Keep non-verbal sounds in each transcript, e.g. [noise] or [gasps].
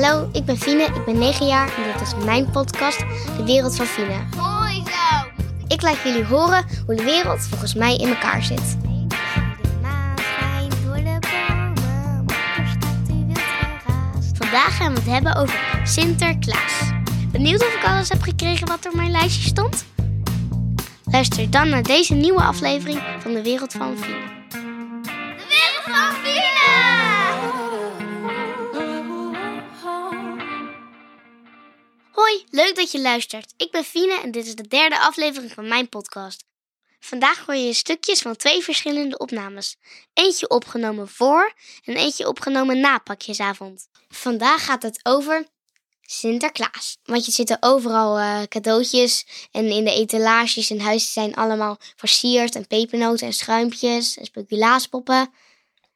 Hallo, ik ben Fine, ik ben 9 jaar en dit is mijn podcast, De Wereld van Fine. Mooi zo. Ik laat jullie horen hoe de wereld volgens mij in elkaar zit. Vandaag gaan we het hebben over Sinterklaas. Benieuwd of ik alles heb gekregen wat er op mijn lijstje stond? Luister dan naar deze nieuwe aflevering van De Wereld van Fine. Hoi, leuk dat je luistert. Ik ben Fine en dit is de derde aflevering van mijn podcast. Vandaag hoor je stukjes van twee verschillende opnames. Eentje opgenomen voor en eentje opgenomen na pakjesavond. Vandaag gaat het over Sinterklaas. Want je zitten overal eh, cadeautjes en in de etalages in huis zijn allemaal versierd en pepernoten en schuimpjes en speculaaspoppen.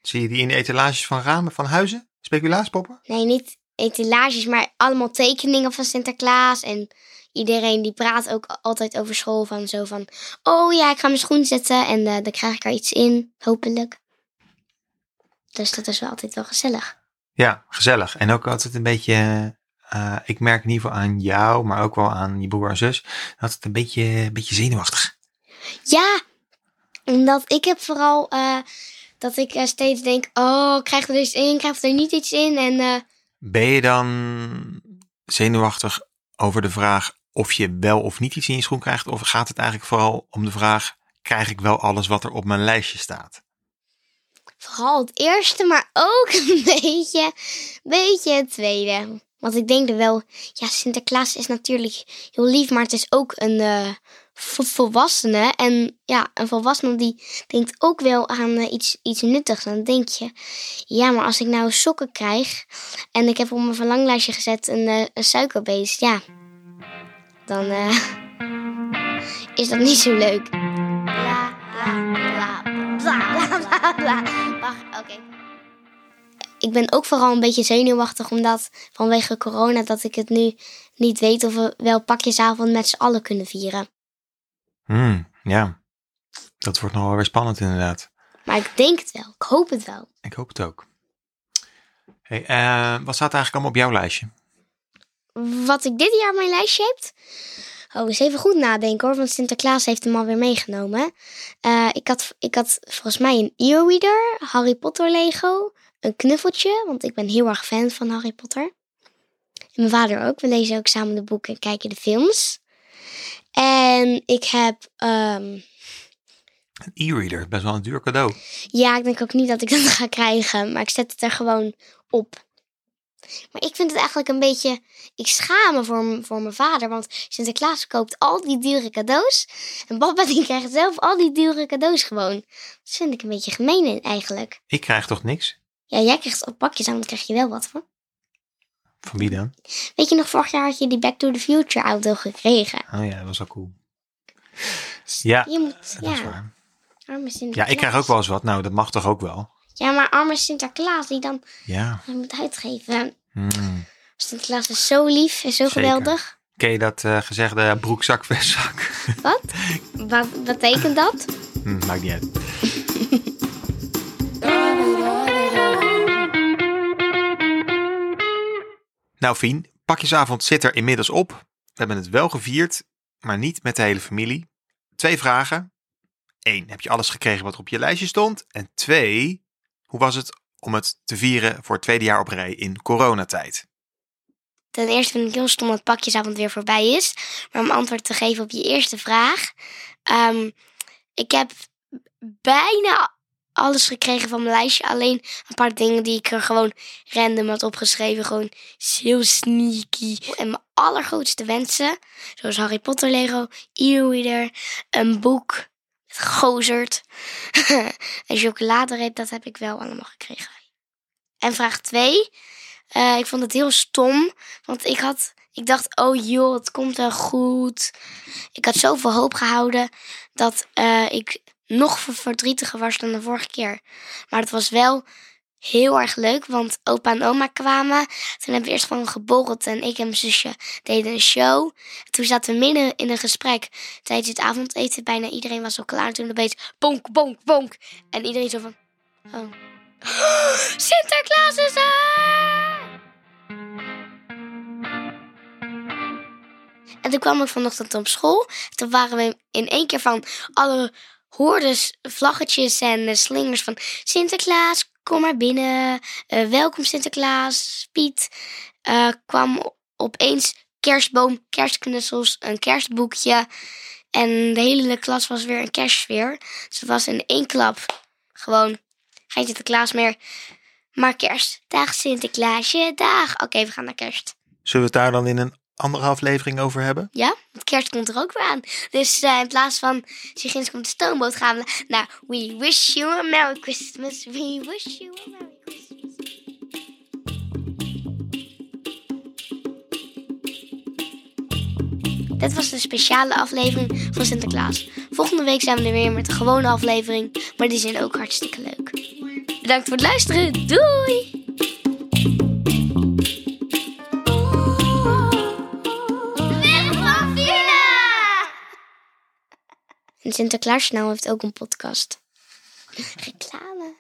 Zie je die in de etalages van ramen van huizen? Speculaaspoppen? Nee, niet etalages, maar allemaal tekeningen van Sinterklaas. En iedereen die praat ook altijd over school van zo van... Oh ja, ik ga mijn schoen zetten en eh, dan krijg ik er iets in, hopelijk. Dus dat is wel altijd wel gezellig. Ja, gezellig. En ook altijd een beetje... eh, ik merk in ieder geval aan jou, maar ook wel aan je broer en zus... dat het een beetje, een beetje zenuwachtig. Ja, omdat ik heb vooral eh, dat ik steeds denk... Oh, krijg er iets in, krijg er niet iets in? En Ben je dan zenuwachtig over de vraag of je wel of niet iets in je schoen krijgt? Of gaat het eigenlijk vooral om de vraag... krijg ik wel alles wat er op mijn lijstje staat? vooral het eerste, maar ook [laughs] een beetje, beetje het tweede. Want ik denk er wel, ja, Sinterklaas is natuurlijk heel lief, maar het is ook een eh, vo- volwassene. En ja, een volwassene die denkt ook wel aan eh, iets, iets nuttigs. Dan denk je, ja, maar als ik nou sokken krijg en ik heb op mijn verlanglijstje gezet een, eh, suikerbeest, ja, dan eh, [laughs] is dat niet zo leuk. Bla, bla, bla, bla, bla, bla, bla. Wacht, oké. Ik ben ook vooral een beetje zenuwachtig omdat vanwege corona dat ik het nu niet weet of we wel pakjesavond met z'n allen kunnen vieren. Hmm, ja, dat wordt nog wel weer spannend inderdaad. Maar ik denk het wel. Ik hoop het wel. Ik hoop het ook. Hey, eh, wat staat eigenlijk allemaal op jouw lijstje? Wat ik dit jaar op mijn lijstje heb. Oh, eens even goed nadenken hoor, want Sinterklaas heeft hem alweer meegenomen. Eh, ik, had, ik had volgens mij een e-reader, Harry Potter Lego, een knuffeltje, want ik ben heel erg fan van Harry Potter. En mijn vader ook. We lezen ook samen de boeken en kijken de films. En ik heb, ehm, Een e-reader, best wel een duur cadeau. ja, ik denk ook niet dat ik dat [laughs] ga krijgen, maar ik zet het er gewoon op. Maar ik vind het eigenlijk een beetje. Ik schaam me voor, voor mijn vader. Want Sinterklaas koopt al die dure cadeaus. En papa [laughs] die krijgt zelf al die dure cadeaus gewoon. Dat vind ik een beetje gemeen eigenlijk. Ik krijg toch niks? Ja, jij krijgt op pakjes aan, dan krijg je wel wat voor. Van wie dan? Weet je nog, vorig jaar had je die Back to the Future auto gekregen. Oh ja, dat was wel cool. Ja, Je moet, dat is ja, waar. arme Sinterklaas. Ja, ik krijg ook wel eens wat. Nou, dat mag toch ook wel? Ja, maar arme Sinterklaas die dan Ja. moet uitgeven. Hmm. Sinterklaas is zo lief en zo Zeker. geweldig. Ken je dat eh, gezegde broekzak, vestzak? Wat? [laughs] Wat betekent dat? Hm, maakt niet uit. Nou, Fien, pakjesavond zit er inmiddels op. We hebben het wel gevierd, maar niet met de hele familie. Twee vragen. Eén, heb je alles gekregen wat er op je lijstje stond? En twee, hoe was het om het te vieren voor het tweede jaar op rij in coronatijd? Ten eerste vind ik heel stom dat pakjesavond weer voorbij is. Maar om antwoord te geven op je eerste vraag. ehm, ik heb bijna alles gekregen van mijn lijstje. Alleen een paar dingen die ik er gewoon random had opgeschreven. Gewoon heel sneaky. En mijn allergrootste wensen. Zoals Harry Potter Lego, e-reader, een boek met gozerd. [laughs] en chocoladereep, dat heb ik wel allemaal gekregen. En vraag 2. Eh, ik vond het heel stom, want ik had, ik dacht, oh joh, het komt wel goed. Ik had zoveel hoop gehouden dat eh, ik nog verdrietiger was dan de vorige keer. Maar het was wel heel erg leuk, want opa en oma kwamen. Toen hebben we eerst van geborreld en ik en mijn zusje deden een show. Toen zaten we midden in een gesprek tijdens het avondeten. Bijna iedereen was al klaar. Toen opeens bonk, bonk, bonk. En iedereen zo van... Oh. [gasps] Sinterklaas is er! En toen kwam ik vanochtend op school. Toen waren we in één keer van alle hoordes, vlaggetjes en eh, slingers van Sinterklaas, kom maar binnen. Eh, welkom Sinterklaas, Piet. eh, kwam opeens kerstboom, kerstknussels, een kerstboekje. En de hele klas was weer een kerstsfeer. Dus het was in één klap gewoon geen Sinterklaas meer, maar kerst. Dag Sinterklaasje, dag. Oké, we gaan naar kerst. Zullen we het daar dan in een andere aflevering over hebben? Ja, want kerst komt er ook weer aan. Dus eh, in plaats van Sigins komt de stoomboot gaan we naar We Wish You a Merry Christmas. We wish you a Merry Christmas. Dit was de speciale aflevering van Sinterklaas. Volgende week zijn we er weer met de gewone aflevering, maar die zijn ook hartstikke leuk. Bedankt voor het luisteren. Doei! En Sinterklaas heeft ook een podcast. [laughs] Reclame.